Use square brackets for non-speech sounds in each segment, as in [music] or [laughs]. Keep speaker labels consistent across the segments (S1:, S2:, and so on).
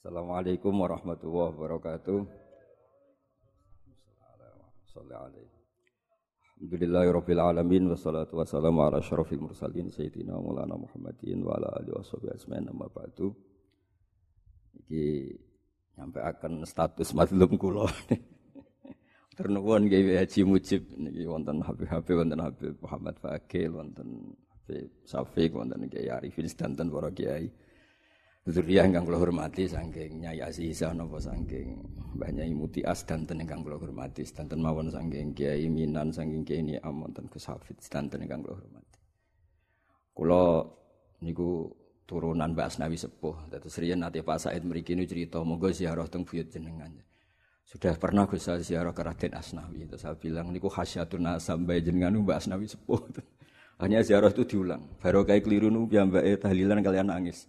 S1: Assalamualaikum warahmatullahi wabarakatuh. Alhamdulillahirabbil alamin wassalatu wassalamu ala asyrafil mursalin sayyidina Maulana Muhammadin wa akan status mazlum kula. [laughs] Ternuwun nggih Haji Mujib niki wonten wonten Habib Muhammad Fakil wonten Habib Syafiq wonten Kiai Arifin para kiai. Zuriyah ingkang kula hormati saking Nyai Azizah napa saking Mbah Nyai Mutias danten ingkang kula hormati sedanten mawon saking Kiai Minan saking Kiai Niam wonten Gus Hafid sedanten ingkang kula hormati. Kula niku turunan Mbak Asnawi sepuh. Dados riyen nate Pak Said mriki niku cerita monggo ziarah teng buyut jenengan. Sudah pernah Gus ziarah ke Raden Asnawi. Terus saya bilang niku khasyatun sampai jenengan Mbak Asnawi sepuh. [laughs] Hanya ziarah itu diulang. Baru kayak keliru nu mbak tahlilan kalian nangis.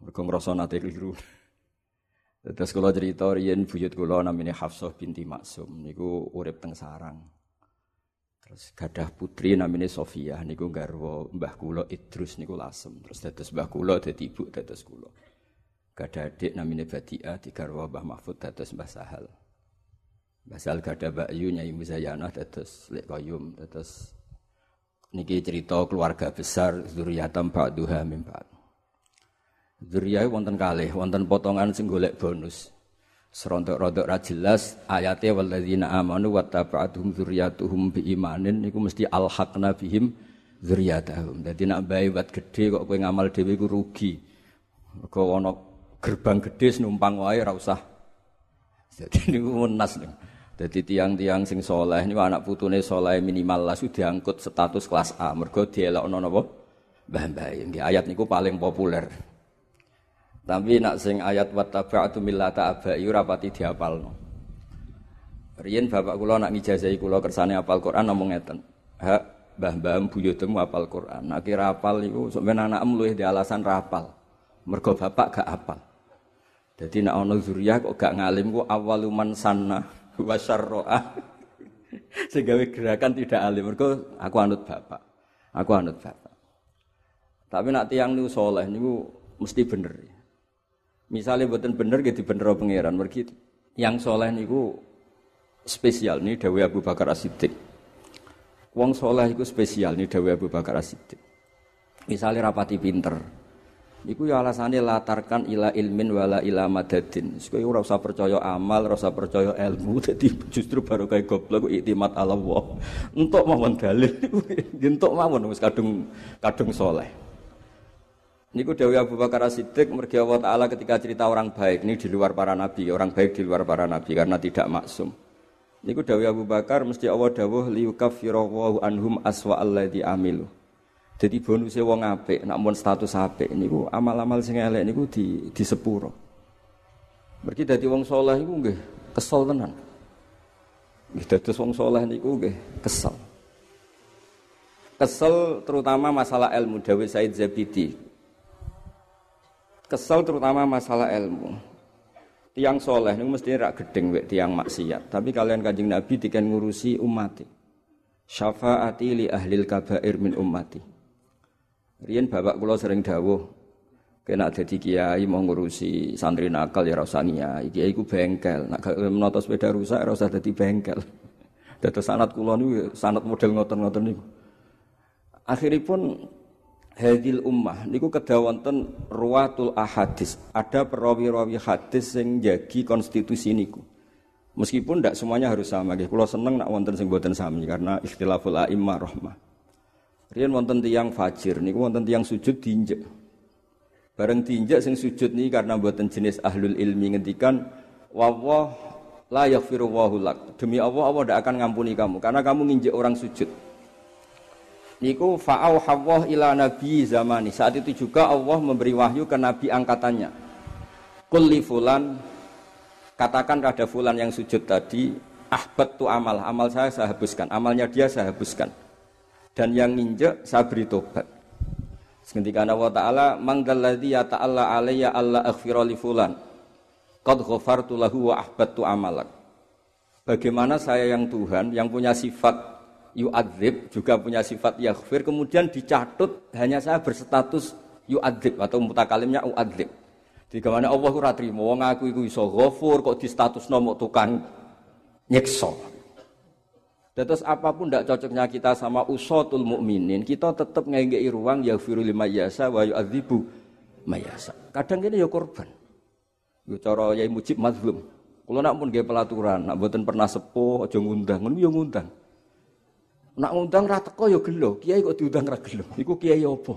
S1: Mergo ngrasa nate keliru. [laughs] Terus kula cerita riyen buyut kula namine Hafsah binti Maksum niku urip teng sarang. Terus gadah putri namine Sofia niku garwa mbah kula Idrus niku lasem. Terus dados mbah kula dadi ibu dados kula. Gadah adik namine Badia digarwa Mbah Mahfud dados Mbah Sahal. Mbah Sahal gadah Mbak Yu Nyai Muzayanah dados Lek dados niki cerita keluarga besar zuriyatam ba'duha min ba'd. Zuriyah wonten kalih, wonten potongan sing golek bonus. Serontok-rontok ra jelas ayate walladzina amanu wattaba'atuhum dzurriyyatuhum biimanin niku mesti alhaqna bihim dzurriyyatahum. Dadi nak bae wat gedhe kok kowe ngamal dhewe iku rugi. Mergo ana gerbang gedhe numpang wae ora usah. Dadi niku menas nih. Dadi tiang-tiang sing soleh niku anak putune soleh minimal lah sudah diangkut status kelas A. Mergo dielokno napa? Mbah-mbah. Ayat niku paling populer. Tapi nak sing ayat wattaba'tu millata abai ora pati diapalno. Riyen bapak kula nak ngijazahi kula kersane apal Quran ngomong ngeten. Ha mbah-mbah buyutemu apal Quran. Nak kira apal iku sampeyan anakmu luwih di alasan rapal. Mergo bapak gak apal. Jadi nak ono zuriyah kok gak ngalim ku awaluman sanna wa syarro'ah. [laughs] Segawe gerakan tidak alim. Mergo aku anut bapak. Aku anut bapak. Tapi nak tiang niku soleh niku mesti bener. Ya. Misalnya buatan bener gitu bener pangeran mergi yang soleh niku spesial nih Dawi Abu Bakar As-Siddiq. Wong soleh itu spesial nih Dawi Abu Bakar As-Siddiq. Misalnya rapati pinter, Iku ya alasannya latarkan ila ilmin wala ila madadin. Supaya ora usah percaya amal, ora usah percaya ilmu. [laughs] Jadi justru baru kayak goblok iktimat Allah. Untuk mawon dalil, [laughs] untuk mawon wis kadung kadung soleh. Niku Dewi Abu Bakar As-Siddiq mergi Allah Ta'ala ketika cerita orang baik ini di luar para nabi, orang baik di luar para nabi karena tidak maksum. Niku Dewi Abu Bakar mesti Allah dawuh liyukaffirawwahu anhum aswa alladhi amilu. Jadi bonusnya wong apik, nak mon status apik niku amal-amal sing elek niku di di sepuro. Mergi dadi wong soleh niku nggih kesel tenan. Nggih dados wong soleh niku nggih kesel. Kesel terutama masalah ilmu Dewi Said Zabidi kesel terutama masalah ilmu. Tiang soleh ini mesti rak gedeng wek tiang maksiat. Tapi kalian kanjeng Nabi dikan ngurusi umat. Syafaati li ahlil kabair min ummati. Rian bapak kula sering dawuh kena dadi kiai mau ngurusi santri nakal ya rasa kiai. Kiai ku bengkel. Nak menata sepeda rusak rasa dadi bengkel. [laughs] Dados sanat kula niku sanat model ngoten-ngoten niku. Akhiripun hadil ummah niku kedawanten ruwatul ahadis. Ada perawi-rawi hadis yang jagi konstitusi niku. Meskipun tidak semuanya harus sama. Nggih kula seneng nak wonten sing boten sami karena ikhtilaful a'immah rahmah. Riyen wonten tiyang fajir niku wonten tiyang sujud diinjek. Bareng diinjek sing sujud niki karena boten jenis ahlul ilmi ngendikan wawah la yaghfiru lak. Demi Allah Allah tidak akan ngampuni kamu karena kamu nginjek orang sujud niku fa'au hawah ila nabi zamani. Saat itu juga Allah memberi wahyu ke nabi angkatannya. Kulli fulan katakan kepada fulan yang sujud tadi, ahbat tu amal, amal saya saya habiskan, amalnya dia saya habiskan. Dan yang nginjek saya beri tobat. Ketika Allah Ta'ala mangdalladhi ya ta'ala alayya Allah aghfira li fulan Qad ghafartu lahu wa ahbattu amalak Bagaimana saya yang Tuhan yang punya sifat yu'adzib juga punya sifat yaghfir kemudian dicatut hanya saya berstatus yu'adzib atau mutakalimnya u'adzib Di ke mana Allah ku ratri, mau ngaku iku iso ghafur kok di status nomor tukang nyekso. Terus apa pun tidak cocoknya kita sama usotul mukminin, kita tetap ngengei ruang ya firu lima yasa wa yu'adzibu mayasa. Kadang ini ya korban. Yo cara yai mujib mazlum. Kalau nak pun gaya pelaturan, nak buatan pernah sepuh, aja ngundang, ngono ya ngundang. Nak ngundang ra teko ya gelo, kiai kok diundang ra gelo. Iku kiai apa?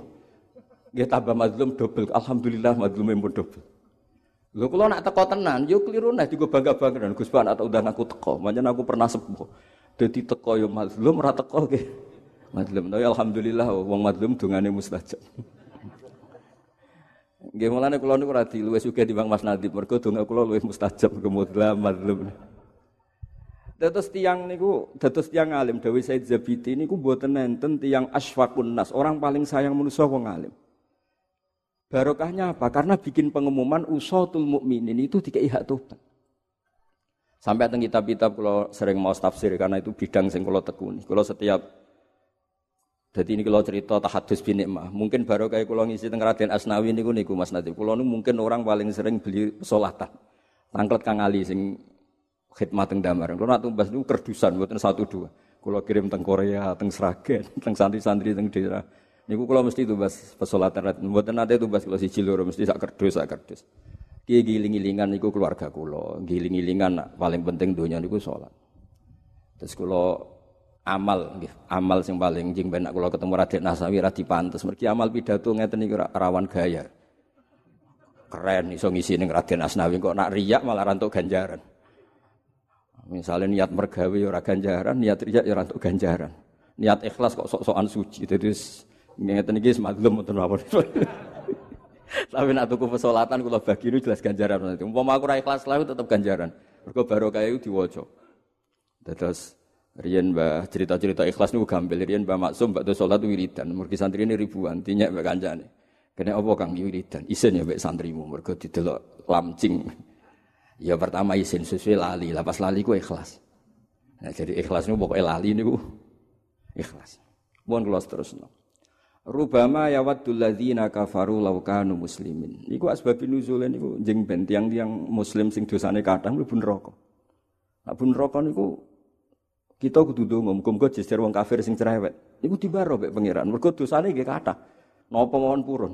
S1: Nggih tambah mazlum double. Alhamdulillah mazlume pun double. Lho kula nak teko tenan, yo keliru nah juga bangga-bangga Gus Ban atau undang aku teko. Manjen aku pernah sepuh. Dadi teko yo mazlum ora teko nggih. Mazlum. Tapi alhamdulillah wong mazlum dungane mustajab. Nggih mulane kula niku ora diluwes sugih timbang Mas Nadib mergo donga kula luwih mustajab kemudla mazlum. Dados tiang niku, dados tiang alim Dewi Said Zabiti niku mboten nenten tiang asfaqun nas, orang paling sayang manusia wong alim. Barokahnya apa? Karena bikin pengumuman usatul mukminin itu dikai hak tobat. Sampai teng kitab-kitab kalau sering mau tafsir karena itu bidang sing kalau tekuni. Kalau setiap jadi ini kalau cerita tahadus bin mah, mungkin baru kayak kalau ngisi teng Raden Asnawi niku niku Mas Nadif. Kalau mungkin orang paling sering beli pesolatan. Tangklet Kang Ali sing khidmat teng damar. Kalau nak tumbas niku kerdusan buatan satu dua. Kalau kirim teng Korea, teng Sragen, [laughs] teng santri-santri teng daerah. Niku kalau mesti tumbas pesolatan. Buatan nanti tumbas kalau si Ciloro mesti sak kerdus sak kerdus. Kiai giling-gilingan niku keluarga kula, giling-gilingan paling penting donya niku salat. Terus kula amal amal sing paling jing ben kula ketemu Raden Nasawi ra dipantes. Mergi amal pidato ngeten niku rawan gaya. Keren iso ngisi ning Raden Asnawi kok nak riyak malah rantuk ganjaran. Misalnya niat mergawe ya ora ganjaran, niat riyak ya rantuk ganjaran. Niat ikhlas kok sok-sokan suci. Jadi ngeten iki semadlum mboten apa [laughs] tapi nak tuku pesolatan kula bagi ini jelas ganjaran. Umpama aku ra ikhlas lalu tetap ganjaran. Mergo barokah iku diwaca. Terus Rian mbah cerita-cerita ikhlas niku gampil. Rian mbah maksum mbak salat wiridan. Mergi santri ini ribuan, tinyak mbak kancane. Kene apa Kang wiridan? Isin ya mbak santrimu mergo didelok lamcing. Ya pertama isin sesuai lali, lapas lali ku ikhlas. Nah, jadi ikhlas niku pokoke lali niku ikhlas. Mohon kula terusno. Rubama yawaddul ladzina kafaru law muslimin. Niku asbab nuzule niku jeng ben tiang-tiang muslim sing dosane kathah mlebu neraka. Nek pun neraka niku kita kudu ndonga muga-muga jejer wong kafir sing cerewet. Niku dibaro mek pangeran. Mergo dosane nggih kathah. Napa mawon purun.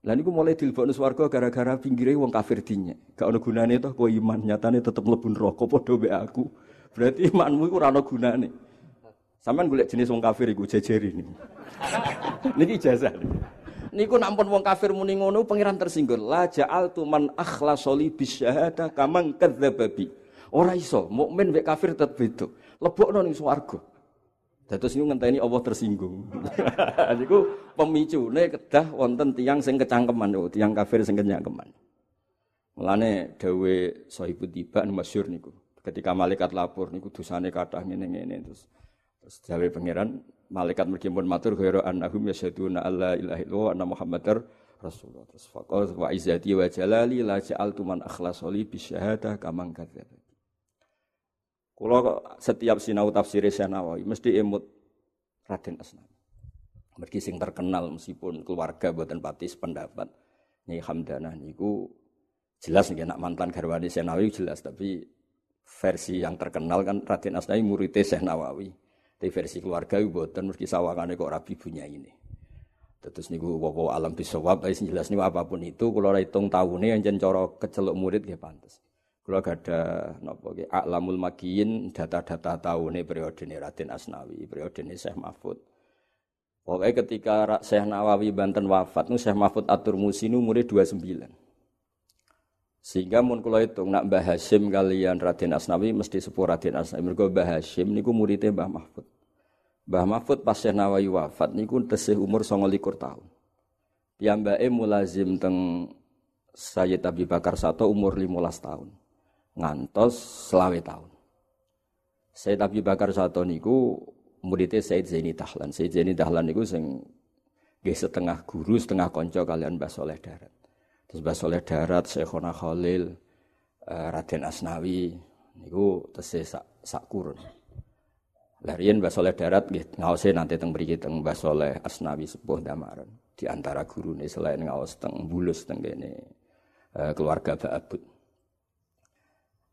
S1: Lah niku mulai dilebokno swarga gara-gara pinggire wong kafir dinyek. Gak ono gunane toh kowe iman, nyatane tetep mlebu neraka padha mek aku. Berarti imanmu iku ora ono gunane. Sampeyan golek jenis wong kafir iku jejeri ini. [laughs] Niki ijazah. Niku nampun wong kafir muni ngono pangeran tersinggung. La ja'altu man akhlasoli bisyahada kamang kadzababi. Ora iso, mukmin mek kafir tetep beda. Lebokno ning swarga. Dados niku ngenteni Allah tersinggung. [laughs] niku pemicune kedah wonten tiang sing kecangkeman, oh, tiang kafir sing kecangkeman. Mulane dawe Sohibu Tiba masyhur niku. Ketika malaikat lapor niku dosane kathah ngene-ngene terus Terus jawe pangeran malaikat mergi pun matur ghairu annahum yasyaduna alla ilaha illallah anna muhammadar rasulullah. Terus faqal wa izzati wa jalali la ja'altu man akhlasoli bi syahadah kamang. Kula setiap sinau tafsir Nawawi mesti emut Raden Asnawi. Mergi sing terkenal meskipun keluarga buatan pati pendapat Nyai Hamdanah niku jelas nih nak mantan garwani Nawawi jelas tapi versi yang terkenal kan Raden Asnawi muridnya Syekh Nawawi. Tapi versi keluarga buatan mesti sawangane kok rabi punya ini. Terus niku wowo alam bisawab, tapi jelas niku apa pun itu kalau hitung tahunnya yang coro kecelok murid ya pantas. Kalau ada alamul makiin data-data tahunnya periode ini Raden Asnawi, periode ini Syekh Mahfud. Pokoknya ketika Syekh Nawawi Banten wafat, nu Syekh Mahfud Atur Musi nu murid 29. Sehingga mun kula hitung nak Mbah kalian Raden Asnawi mesti sepuh Raden Asnawi. Mergo Mbah Hasyim niku muridé Mbah Mahfud. Mbah Mahfud pas Syekh Nawawi wafat niku tesih umur 29 tahun. Piyambake mulazim teng Sayyid Abi Bakar Sato umur 15 tahun. Ngantos selawe tahun. Sayyid Abi Bakar Sato niku muridé Sayyid Zaini Dahlan. Sayyid Zaini Dahlan niku sing nggih setengah guru, setengah konco kalian Mbah Soleh Darat. Terus Mbah Soleh Darat, Syekhona Khalil, uh, Raden Asnawi, niku tesih sak, sak kurun. Larian Mbah Soleh Darat nggih ngaose nanti teng mriki teng Mbah Soleh Asnawi sepuh Damaran. Di antara gurune selain ngaos teng Bulus teng kene eh, keluarga Ba'abud.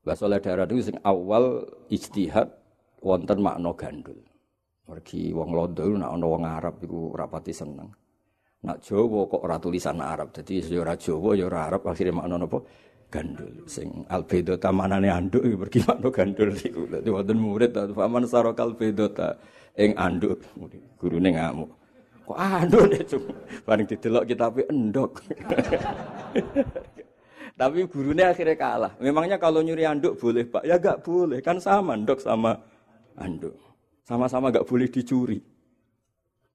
S1: Mbah Soleh Darat itu sing awal ijtihad wonten makna gandul. Mergi wong Londo nak ana wong Arab iku rapati seneng. Nak Jawa kok ora tulisan Arab. Dadi ya ora Jawa ya ora Arab akhire makna napa? Gandul. Sing albedota manane anduk iku mergi makna gandul iku. Dadi wonten murid faman sarokal bedota ing anduk. Gurune ngamuk. Kok anduk nek bareng didelok kitabe endok. [laughs] Tapi gurunya akhirnya kalah. Memangnya kalau nyuri anduk boleh pak? Ya gak boleh. Kan sama anduk sama anduk. Sama-sama gak boleh dicuri.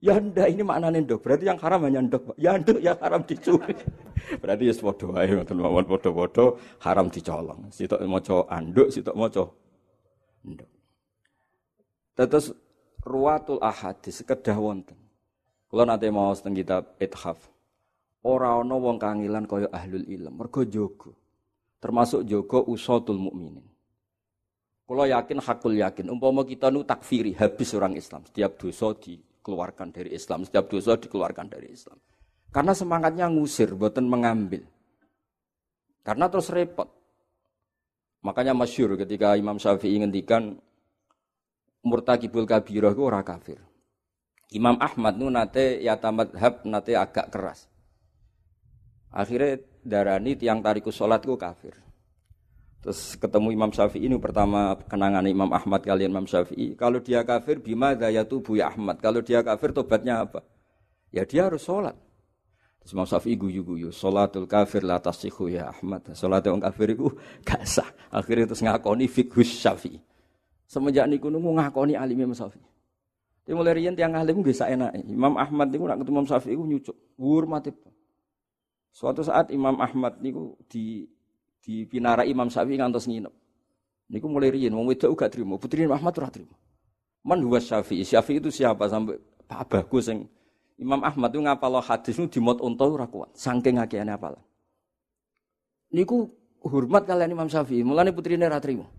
S1: Ya ndak ini maknanya ndok. Berarti yang haram hanya ndok. Ya ndok yang haram dicuri. [laughs] Berarti ya sepodo ae ngoten mawon podo-podo haram dicolong. Sitok maca anduk, sitok maca ndok. Terus ruwatul ahadis sekedah wonten. Kalau nanti mau seteng kitab Ithaf, ora ana wong kangilan kaya ahlul ilm. Mergo jaga. Termasuk jaga usatul mukminin. Kalau yakin hakul yakin umpama kita nu takfiri habis orang Islam. Setiap dosa dikeluarkan dari Islam setiap dosa dikeluarkan dari Islam. Karena semangatnya ngusir buatan mengambil. Karena terus repot. Makanya masyur ketika Imam Syafi'i ngendikan murtakibul kabirah itu orang kafir. Imam Ahmad nu nate ya tamadhab nate agak keras Akhirnya darani tiang tariku sholat ku kafir. Terus ketemu Imam Syafi'i ini pertama kenangan Imam Ahmad kalian Imam Syafi'i. Kalau dia kafir bima daya tubuh ya Ahmad. Kalau dia kafir tobatnya apa? Ya dia harus sholat. Terus Imam Syafi'i guyu-guyu. Sholatul kafir la tasihu ya Ahmad. Sholat yang kafir itu [laughs] gak sah. Akhirnya terus ngakoni fikhus Syafi'i. Semenjak niku nunggu ngakoni alim Imam Syafi'i. Dia mulai rian tiang alim bisa enak. Imam Ahmad niku nak ketemu Imam Syafi'i ku nyucuk. Hormati Suatu saat Imam Ahmad niku di di pinara Imam Syafi'i ngantos nginep. Niku mulai riyen wong wedok gak trimo, putri Ahmad ora trimo. Man huwa Syafi'i? Syafi'i itu siapa sampai Pak Bagus yang Imam Ahmad itu ngapal hadis itu dimot unta ora kuat, saking akeane apalan. Niku hormat kalian Imam Syafi'i, mulane putrine ora trimo.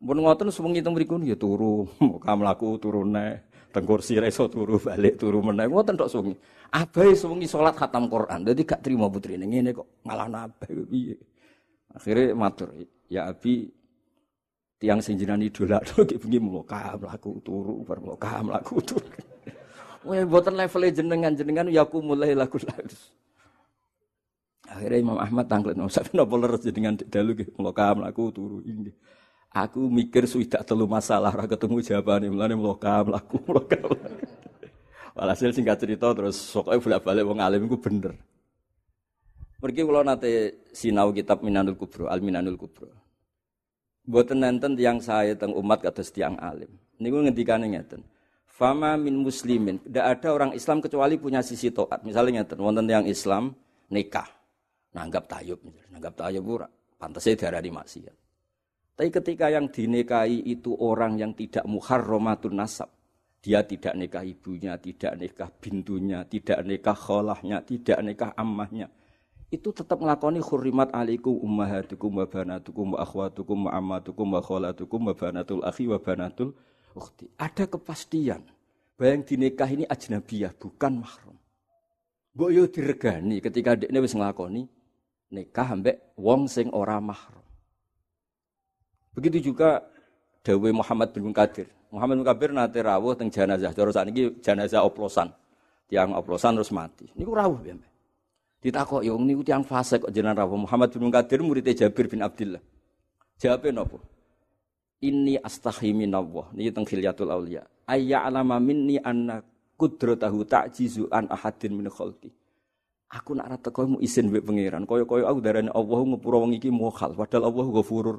S1: Mun ngoten sewengi teng mriku ya turu, [laughs] muka mlaku turune teng kursi ra iso turu balik turu meneh. Ngoten tok sungi. Abai sungi salat khatam Quran. Dadi gak trimo putrine. Ngene kok ngalah abai piye? Akhirnya matur ya abi tiang sing jenengan idola [laughs] to ki bengi mloka mlaku turu bar mloka mlaku turu. [laughs] Wah, buatan level jenengan jenengan ya aku mulai lagu lagu. Akhirnya Imam Ahmad sampai nopo leres jenengan dalu gitu, mloka mlaku turu. Ini. Aku mikir sudah telu masalah, ora ketemu jawabannya, mulane mloka mlaku mloka. Walhasil singkat cerita terus pokoknya bolak-balik wong alim iku bener. Pergi kalau nanti sinau kitab Minanul Kubro, Al Minanul Kubro. Buat nenten yang saya teng umat kata tiang alim. Niku ngendikane ngeten. Fama min muslimin, tidak ada orang Islam kecuali punya sisi toat. Misalnya ngeten, wonten yang Islam nikah, nanggap tayub, nanggap tayub ora, darah di maksiat. Tapi ketika yang dinikahi itu orang yang tidak muharramatun nasab, dia tidak nikah ibunya, tidak nikah bintunya, tidak nikah kholahnya, tidak nikah ammahnya. Itu tetap melakoni khurimat alaikum ummahatukum wa banatukum wa akhwatukum wa ammatukum wa kholatukum wa banatul akhi wa banatul ukhti. Ada kepastian bahwa yang dinikah ini ajnabiyah, bukan mahram. Mbok yo diregani ketika dekne wis nglakoni nikah ambek wong sing ora mahram. Begitu juga Dawe Muhammad bin Munkadir. Muhammad bin Munkadir nate rawuh teng jenazah. Cara ini jenazah oplosan. Tiang oplosan terus mati. Niku rawuh piye? Ditakok yo niku tiang fase kok jenengan rawuh. Muhammad bin Munkadir murid Jabir bin Abdullah. Jawabe napa? Inni astahi minallah. Niki teng Khilyatul Auliya. Ayya alama minni anna kudratahu ta'jizu an ahadin min khalqi. Aku nak rata kowe mu izin mbek pangeran. Kaya-kaya aku darane Allah ngepura wong iki mukhal padahal Allah ghafurur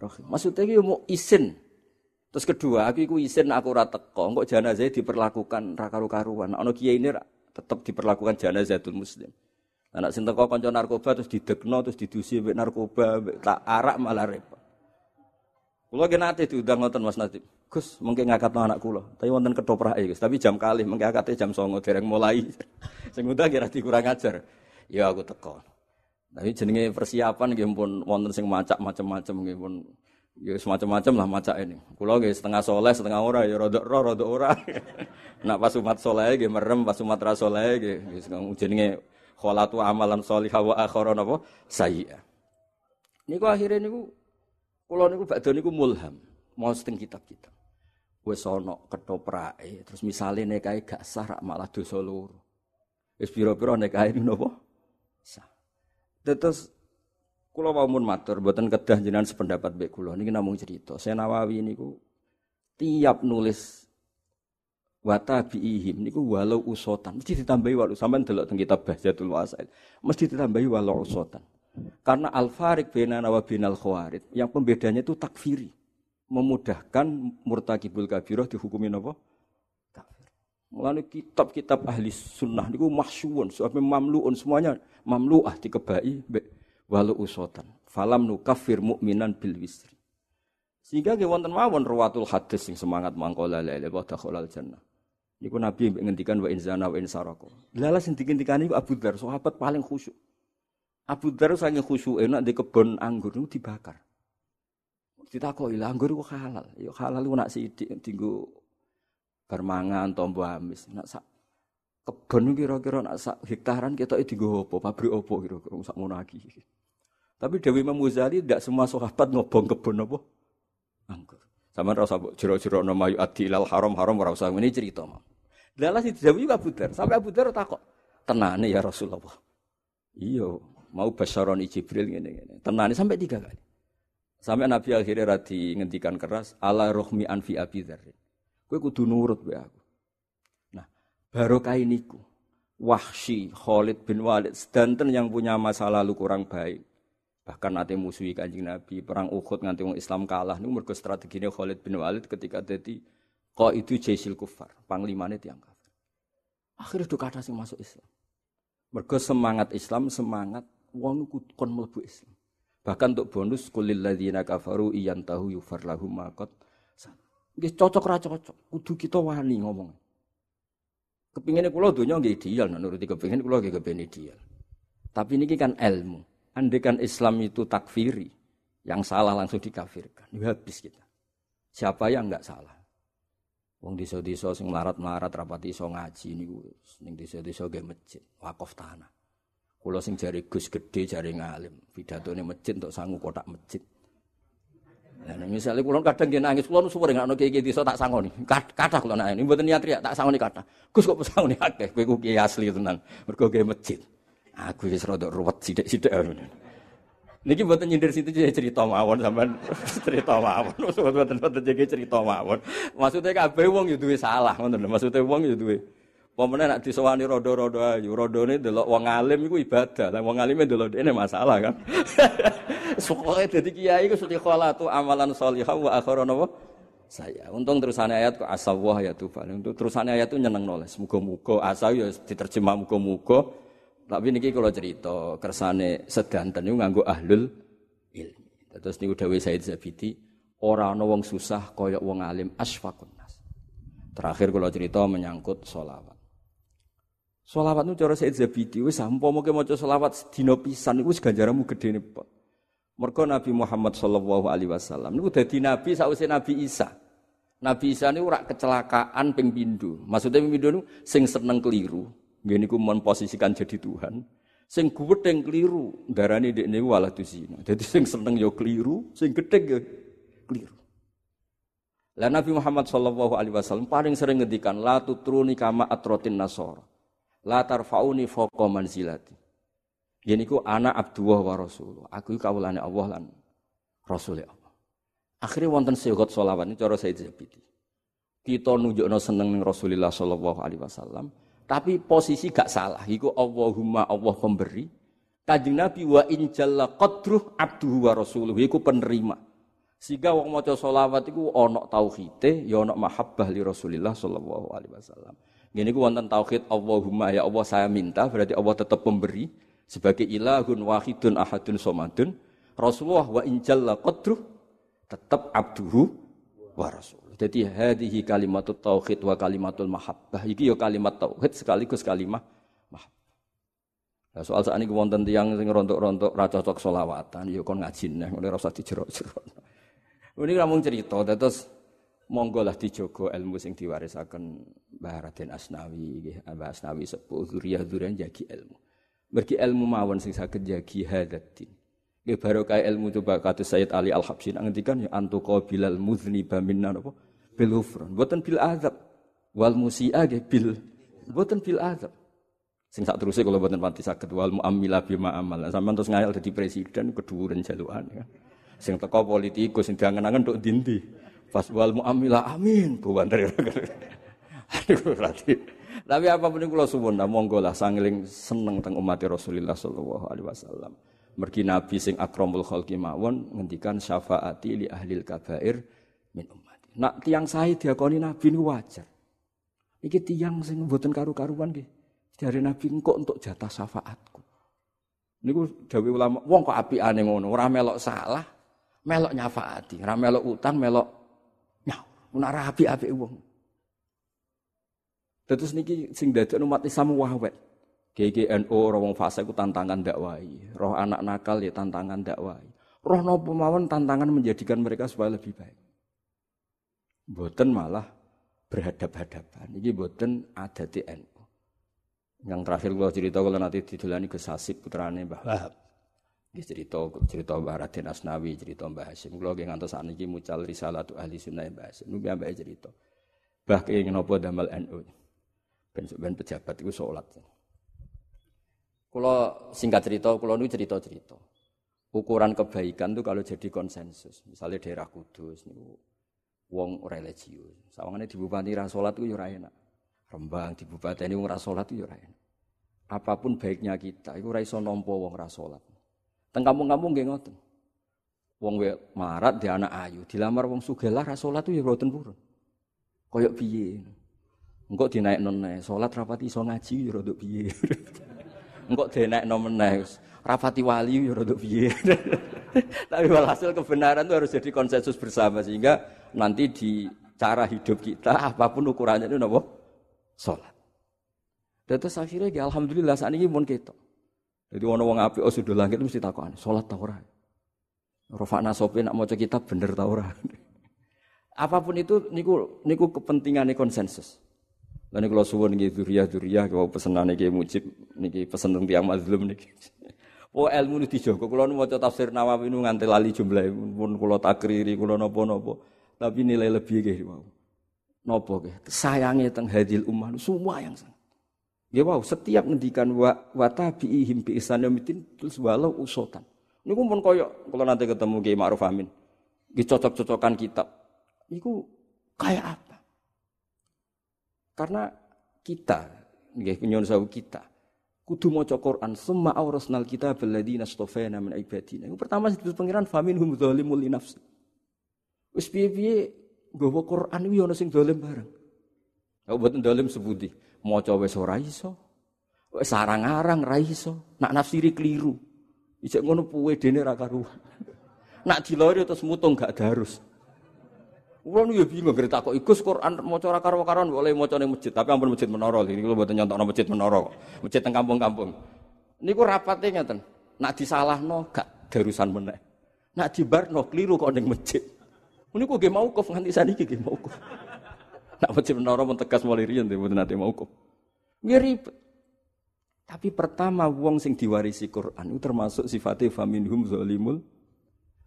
S1: Rahim. Maksudnya iki mau isin. Terus kedua, aku iku isin aku ora teko, kok jenazah diperlakukan ra karu-karuan. Ana kiai ini tetap diperlakukan janazatul muslim. Anak sing teko kanca narkoba terus didekno terus didusi mbek narkoba, mbek tak arak malah repot. Kula ki nate diundang ngoten Mas Nadib. Gus, mungkin ngakatno anak kula. Tapi wonten ketoprak Gus, tapi jam kali mungkin akate jam 09.00 dereng mulai. [laughs] sing undang kira dikurang ajar. Ya aku teko. Tapi jenenge persiapan nggih pun wonten sing macak macam-macam nggih pun ya semacam-macam lah macak ini. Kula nggih setengah soleh, setengah ora ya rada ora rada ora. [laughs] Nak pas umat soleh nggih merem, pas umat ra soleh nggih jenenge kholatu amalan sholihah wa akharan apa sayyi'ah. Niku akhirnya niku kula niku badhe niku mulham, mau seteng kitab-kitab. Wis ana ketoprake, terus misale nekae gak sah malah dosa loro. Wis pira-pira nekae napa? Sah. Terus kula mun matur mboten kedah jenengan sependapat mbek kula. Niki namung cerita. Saya Nawawi niku tiap nulis wata biihim niku walau usotan. Mesti ditambahi walau. Sampean delok teng kitab Bahjatul Wasail. Mesti ditambahi walau usotan. Karena al farik bainana wa bainal khawarid yang pembedanya itu takfiri. Memudahkan murtakibul kabirah dihukumi napa mulane kitab-kitab ahli sunnah niku mahsyuun sampai mamluun semuanya mamluah dikebai walau usotan falam nu kafir mukminan bil wisri sehingga ge wonten mawon ruwatul hadis sing semangat mangkola lele wa dakhalal jannah Niku Nabi ngendikan wa inzana wa insarako. Lala sing dikendikan niku Abu Dzar, sahabat paling khusyuk. Abu Dzar saking khusyuk enak di kebun anggur niku dibakar. Ditakoki lah anggur ku halal. Ya halal ku nak sithik dinggo bermangan tombo amis. Nak sak kebun kira-kira nak sak hektaran kita dienggo apa? Pabrik apa kira-kira sak lagi. Tapi Dewi Imam tidak semua sahabat ngobong kebun apa? Anggur. Sama rasa jero-jero nama yu adi ilal haram haram ora usah ini cerita. Lala si dijawab juga Abu Dar. Sampai Abu Dar takok. Tenane ya Rasulullah. Iya, mau basaroni Jibril ngene ngene. Tenane sampai tiga kali. Sampai Nabi akhirnya radi ngendikan keras, ala rohmi anfi Abi Dzar. Kowe kudu nurut wae aku. Nah, barokah niku. Wahsy Khalid bin Walid sedanten yang punya masa lalu kurang baik. Bahkan nanti musuhi kanjeng Nabi, perang Uhud nganti wong Islam kalah niku mergo strategine Khalid bin Walid ketika dadi itu jaisil kufar, panglimane tiang kafir. Akhirnya do kata sing masuk Islam. Mergo semangat Islam, semangat wong kon mlebu Islam. Bahkan untuk bonus kulil ladzina kafaru iyan tahu yufar lahum maqat. Nggih cocok ra cocok, kudu kita wani ngomong. Kepinginnya kula donya nggih ideal, nah, nuruti kepingin kula nggih kepengin ideal. Tapi ini kan ilmu. Andekan Islam itu takfiri, yang salah langsung dikafirkan. Ya habis kita. Siapa yang enggak salah? Wong desa-desa sing melarat-melarat rapati iso ngaji niku ning desa-desa ge masjid, wakaf tanah. Kula sing jari Gus gede jari ngalim, pidatone masjid untuk sangu kotak masjid. Nah, misalnya kula kadang nggih nangis, kula suwur ngakno kiai desa tak sangoni. Kathah kula nangis, mboten niat riak tak sangoni kathah. Gus kok pesangoni akeh, kowe ku kiai asli tenan. Mergo ge masjid. Aku wis rada ruwet sithik-sithik. Niki mboten nyindir situ cerita mawon sampean [laughs] cerita mawon. Mboten mboten jadi cerita mawon. Maksudnya kabeh wong yo duwe salah ngoten lho. Maksudnya wong yo duwe Pemene nak disowani rodo-rodo ayu, rodone delok wong alim iku ibadah. Lah wong alime delok dene masalah kan. [laughs] Pokoke dadi kiai iku suci kholatu amalan sholihah wa akhiran apa? Saya. Untung terusannya ayat kok asawah ya tuh. Untuk terusannya ayat itu nyeneng noleh. Muga-muga asal ya diterjemah muga-muga tapi niki kalau cerita kersane sedanten niku nganggo ahlul ilmi. Terus niku dawuh Said Zabidi, ora ana wong susah kaya wong alim asfaqun nas. Terakhir kalau cerita menyangkut solawat. Solawat itu cara Said Zabidi wis umpama ke maca solawat sedina pisan iku wis ganjaranmu gedene pot. Mergo Nabi Muhammad sallallahu alaihi wasallam niku dadi nabi sakwise Nabi Isa. Nabi Isa niku ora kecelakaan pindho. Maksudnya pindho niku sing seneng keliru, Gini ku memposisikan jadi Tuhan. Sing yang keliru, darani dek niku walah zina. Jadi sing seneng yo keliru, sing gedhe yo keliru. Lah Nabi Muhammad sallallahu alaihi wasallam paling sering ngendikan la tutruni kama atrotin nasor. La tarfauni fawqa manzilati. Gini ku anak Abdullah wa Rasul. Aku kawulane Allah lan Rasul Allah. Akhirnya wonten segot solawat ini cara saya Zabidi. Kita nunjukno seneng ning Rasulullah sallallahu alaihi wasallam. Tapi posisi gak salah. Iku Allahumma Allah pemberi. Kanjeng Nabi wa in jalla qadruh abduhu wa rasuluh. Iku penerima. Sehingga wong maca selawat iku ana tauhide, ya ana mahabbah li Rasulillah sallallahu alaihi wasallam. Ngene iku wonten tauhid Allahumma ya Allah saya minta berarti Allah tetap pemberi sebagai ilahun wahidun ahadun somadun. Rasulullah wa in jalla qadruh tetap abduhu wa rasul. Jadi hadhihi kalimatut tauhid wa kalimatul mahabbah. Iki ya kalimat tauhid sekaligus kalimat mahabbah. Nah, soal saat ini wonten tiang sing rontok-rontok ra cocok selawatan, ya kon ngaji neh ngene ora usah dijero-jero. Ini namung cerita terus monggo lah dijogo ilmu sing diwarisaken Mbah Raden Asnawi nggih, Mbah Asnawi sepuh zuriyah-zuriyah jagi ilmu. Mergi ilmu mawon sing saged jagi hadatin. Nggih barokah ilmu coba kata Sayyid Ali Al-Habsyi ngendikan ya antuqa bilal muzniba minna napa bil ghufran. Mboten bil azab. Wal musi'a nggih bil mboten bil azab. Sing sak terusé kalau mboten pati saged wal muamila bima amal. Sampeyan terus ngayal dadi presiden keduren jalukan ya. Sing teko politikus sing diangen-angen tok dindi. Pas wal muamila amin buwanter. Berarti. Tapi apa pun itu kalau suwun, monggo lah sangiling seneng teng umat Rasulullah sallallahu alaihi wasallam. Mergi Nabi sing akramul khalqi mawon ngendikan syafaati li ahlil kabair min ummati. Nak tiang saya diakoni Nabi niku wajar. Iki tiang sing mboten karu-karuan nggih. Dari Nabi engko untuk jatah syafaatku. Niku dawuh ulama, wong kok apikane ngono, ora melok salah, melok nyafaati, ora melok utang, melok nyaw. Ora rapi apik wong. Terus niki sing dadekno umat Islam wawet. GGNO roh wong fase ku tantangan dakwai. Roh anak nakal ya tantangan dakwai. Roh nopo mawon tantangan menjadikan mereka supaya lebih baik. Boten malah berhadap-hadapan. Ini boten ada NU. Yang terakhir kalau cerita kalau nanti didulani ke Sasib putrane Mbah Wahab. Ini cerita cerita Mbah Raden Asnawi, cerita Mbah Hasim. Kalau nggih ngantos sakniki mucal risalatu ahli sunnah Mbah Hasim. Niku ambek cerita. Bah kenging napa damel NU. Ben pejabat itu sholat. Kalau singkat cerita, kalau ini cerita-cerita. Ukuran kebaikan itu kalau jadi konsensus. Misalnya daerah Kudus, ini wong religius. Sawangannya di bupati rasolat itu ya enak. Rembang di bupati ini wong rasolat itu ya enak. Apa pun baiknya kita, itu raiso nompo wong rasolat. Teng kampung-kampung gak ngoten. Wong we marat di anak ayu, dilamar wong sugela rasolat itu ya purun. Koyok piye. Engkau dinaik nonne, sholat rapati iso ngaji ya rodok piye. [laughs] Engkok denekno meneh. Rapati wali ya rada piye. [laughs] Tapi walhasil kebenaran itu harus jadi konsensus bersama sehingga nanti di cara hidup kita apa pun ukurannya itu napa? Salat. Terus akhirnya ya alhamdulillah saat ini pun kita. Jadi ono wong api oh sudah langit mesti takon, salat ta ora? Rofakna nak maca kitab bener ta ora? [laughs] Apa pun itu niku niku kepentingannya konsensus. Lan kalau suwun nggih dzuriyah-dzuriyah kalau pesenane niki mujib niki pesen teng tiyang mazlum niki. [laughs] Oh ilmu nu dijogo kula nu maca tafsir Nawawi nu nganti lali jumlah pun kula takriri kula napa-napa. Tapi nilai lebih nggih wow. Napa nggih? Sayange teng hadil ummah semua yang sangat. Ya wow, setiap ngendikan wa wa tabi'ihim bi ihsanin terus walau usotan. Niku pun koyo kalau nanti ketemu Kiai Ma'ruf Amin. Nggih cocok-cocokan kitab. Niku kayak apa? Karena kita, nggih nyuwun sawu kita, kudu maca Quran, summa aurasnal kita alladziina astafana min ibadina. Yang pertama disebut pangeran faminhum zalimul li nafsi. Wis piye-piye nggawa Quran iki ana sing zalim bareng. Kau boten zalim sebuti, maca wis ora iso. Wis sarang-arang ra iso, nak nafsiri keliru. Ijek ngono puwe dene ra karuan. Nak dilori terus mutung gak darus. Kulo nu ya bingung gerita kok ikus Quran maca ora karo-karon boleh maca ning masjid, tapi ampun masjid menara. Ini kula mboten nyontokno masjid menara kok. Masjid teng kampung-kampung. Niku rapate ngeten. Nak disalahno gak darusan meneh. Nak dibarno keliru kok ning masjid. Niku nggih mauquf nganti saniki nggih mauquf. [laughs] Nak masjid menara pun tegas mulai riyen mboten nate mauquf. Nggih ribet. Tapi pertama wong sing diwarisi Quran itu termasuk sifatnya faminhum zalimul.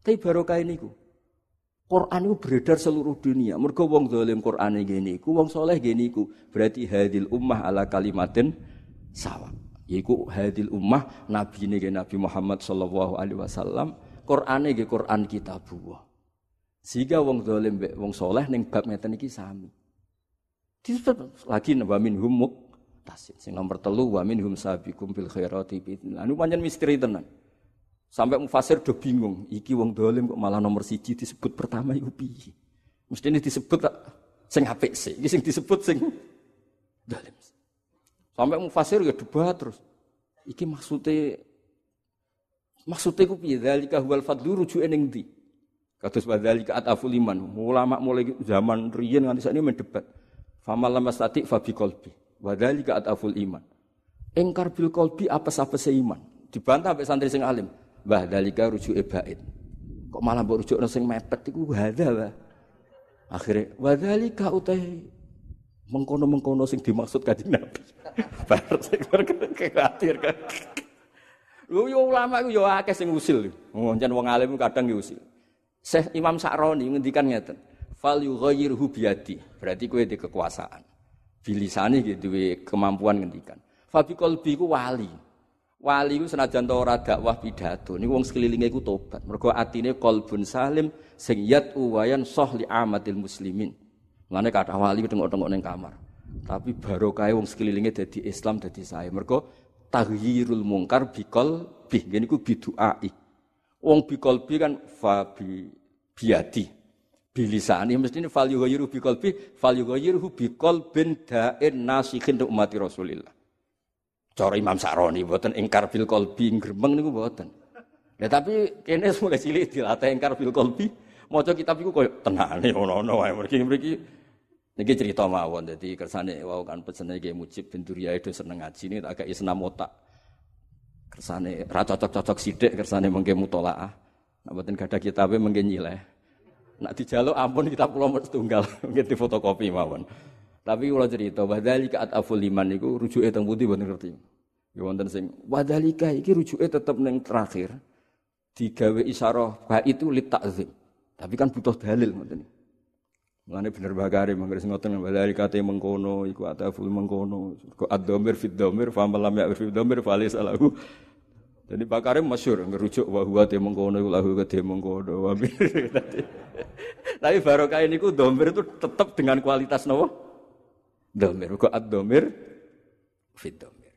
S1: Tapi barokah niku. Quran itu beredar seluruh dunia. Mergo wong zalim Quran gini iku, wong soleh gini iku. Berarti hadil ummah ala kalimatin sawa. Yaiku hadil ummah nabi ini Nabi Muhammad sallallahu alaihi wasallam. Quran ini Quran kita buah. Sehingga wong zalim be wong soleh neng bab ngeten iki sami. Disebut lagi wa minhum tasid. Sing nomor telu wa minhum sabiqum bil khairati bi. Anu pancen misteri tenan. Sampai mufasir do bingung, iki wong dolim kok malah nomor siji disebut pertama iku piye? Mesti ini disebut tak sing apik sih, iki sing disebut sing dolim. Sampai mufasir ya debat terus. Iki maksudnya maksudnya ku piye? Dzalika huwal fadlu rujuke ning ndi? Kados wadzalika ataful iman. Ulama mulai zaman riyen nganti sakniki mendebat. Famal lamastati fa bi qalbi. Wadzalika ataful iman. Engkar bil qalbi apa-apa seiman. Dibantah sampai santri sing alim. Mbah dalika rujuke bait. Kok malah mbok rujukno sing mepet iku hadza wa. Akhire wa dalika utai mengkono-mengkono sing dimaksud kanjeng Nabi. [laughs] Bar sing khawatir kan. [laughs] Lho yo ulama iku yo akeh sing usil. Ngoncen wong alim kadang yo usil. Syekh Imam Sa'roni ngendikan ngeten. Fal yughayyirhu biyadi. Berarti kowe di kekuasaan. Bilisane gitu duwe kemampuan ngendikan. Fabi qalbi ku wali. Wali ku senajan to ora dakwah pidato. Niku wong sekelilinge iku tobat. Mergo atine qalbun salim sing uwayan soh li amatil muslimin. Lane kata wali tengok-tengok ning kamar. Tapi barokah wong sekelilinge dadi Islam dadi saya. Mergo taghyirul mungkar bikol bih ngene iku biduai wong bikol bi kan fa bi biadi bilisani mestine fal yughayyiru bi fal yughayyiru bikol bin da'in nasikhin umat Rasulillah cara Imam Sa'roni mboten ingkar bil qalbi gremeng niku mboten Ya tapi kene mulai cilik dilatih ingkar bil qalbi maca kitab iku koyo tenane ngono-ngono wae mriki-mriki Niki cerita mawon, jadi kersane wow kan pesene kayak mujib benturia itu seneng ngaji ini agak isna otak. Kersane ra cocok-cocok sidik kersane mengke mutolaah. Nak boten gadah kitabe mengke nyileh. Nak dijaluk ampun kita pulau setunggal [laughs] mungkin fotokopi mawon. Tapi kalau cerita wadhalika ataful liman niku rujuke teng pundi boten ngerti. Ya wonten sing wadhalika iki rujuke tetep ning terakhir digawe isyarah ba itu lit ta'zim. Tapi kan butuh dalil ngoten. Mulane bener bakare mangkris ngoten dari kate mengkono iku ataful mengkono. Kok ad-dhamir fid dhamir fa lam ya fid dhamir fa laysa lahu. Jadi bakare masyhur ngerujuk wa huwa te mengkono iku lahu te mengkono. [laughs] Tapi barokah ini ku dhamir itu tetap dengan kualitas nopo? Dhamir. Kok ad-dhamir fid dhamir.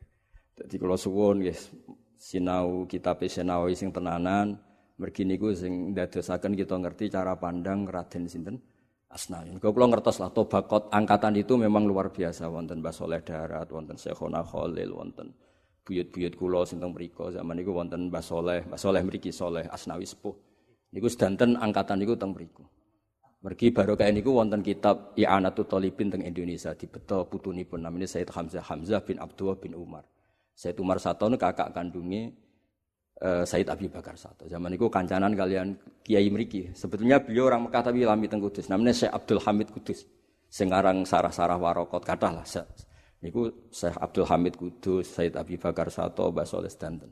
S1: Jadi kalau suwon guys sinau kitab sinau sing tenanan mergi niku sing dadosaken kita ngerti cara pandang Raden sinten Asnawi. Kau pulau ngertos lah tobakot angkatan itu memang luar biasa. Wonten Mbah Soleh Darat, wonten Syekhona Khalil, wonten buyut-buyut kulo sinteng mriko zaman niku wonten Mbah Soleh, Mbah Soleh mriki Asnawi sepuh. Niku sedanten angkatan niku teng mriku. Mergi barokah niku wonten kitab I'anatul Talibin teng Indonesia dibeto putunipun namanya Said Hamzah Hamzah bin Abdullah bin Umar. Said Umar Satono kakak kandungnya uh, Said Abi Bakar Sato. Zaman itu kancanan kalian Kiai Meriki. Sebetulnya beliau orang Mekah tapi lami teng Kudus. Namanya Syekh Abdul Hamid Kudus. Sengarang sarah-sarah warokot kata lah. Niku Syekh Abdul Hamid Kudus, Said Abi Bakar Sato, Mbah Soleh Stanten.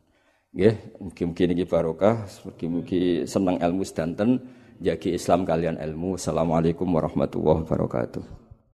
S1: Nggih, mungkin-mungkin ini barokah, mungkin-mungkin senang ilmu sedanten, jagi Islam kalian ilmu. Assalamualaikum warahmatullahi wabarakatuh.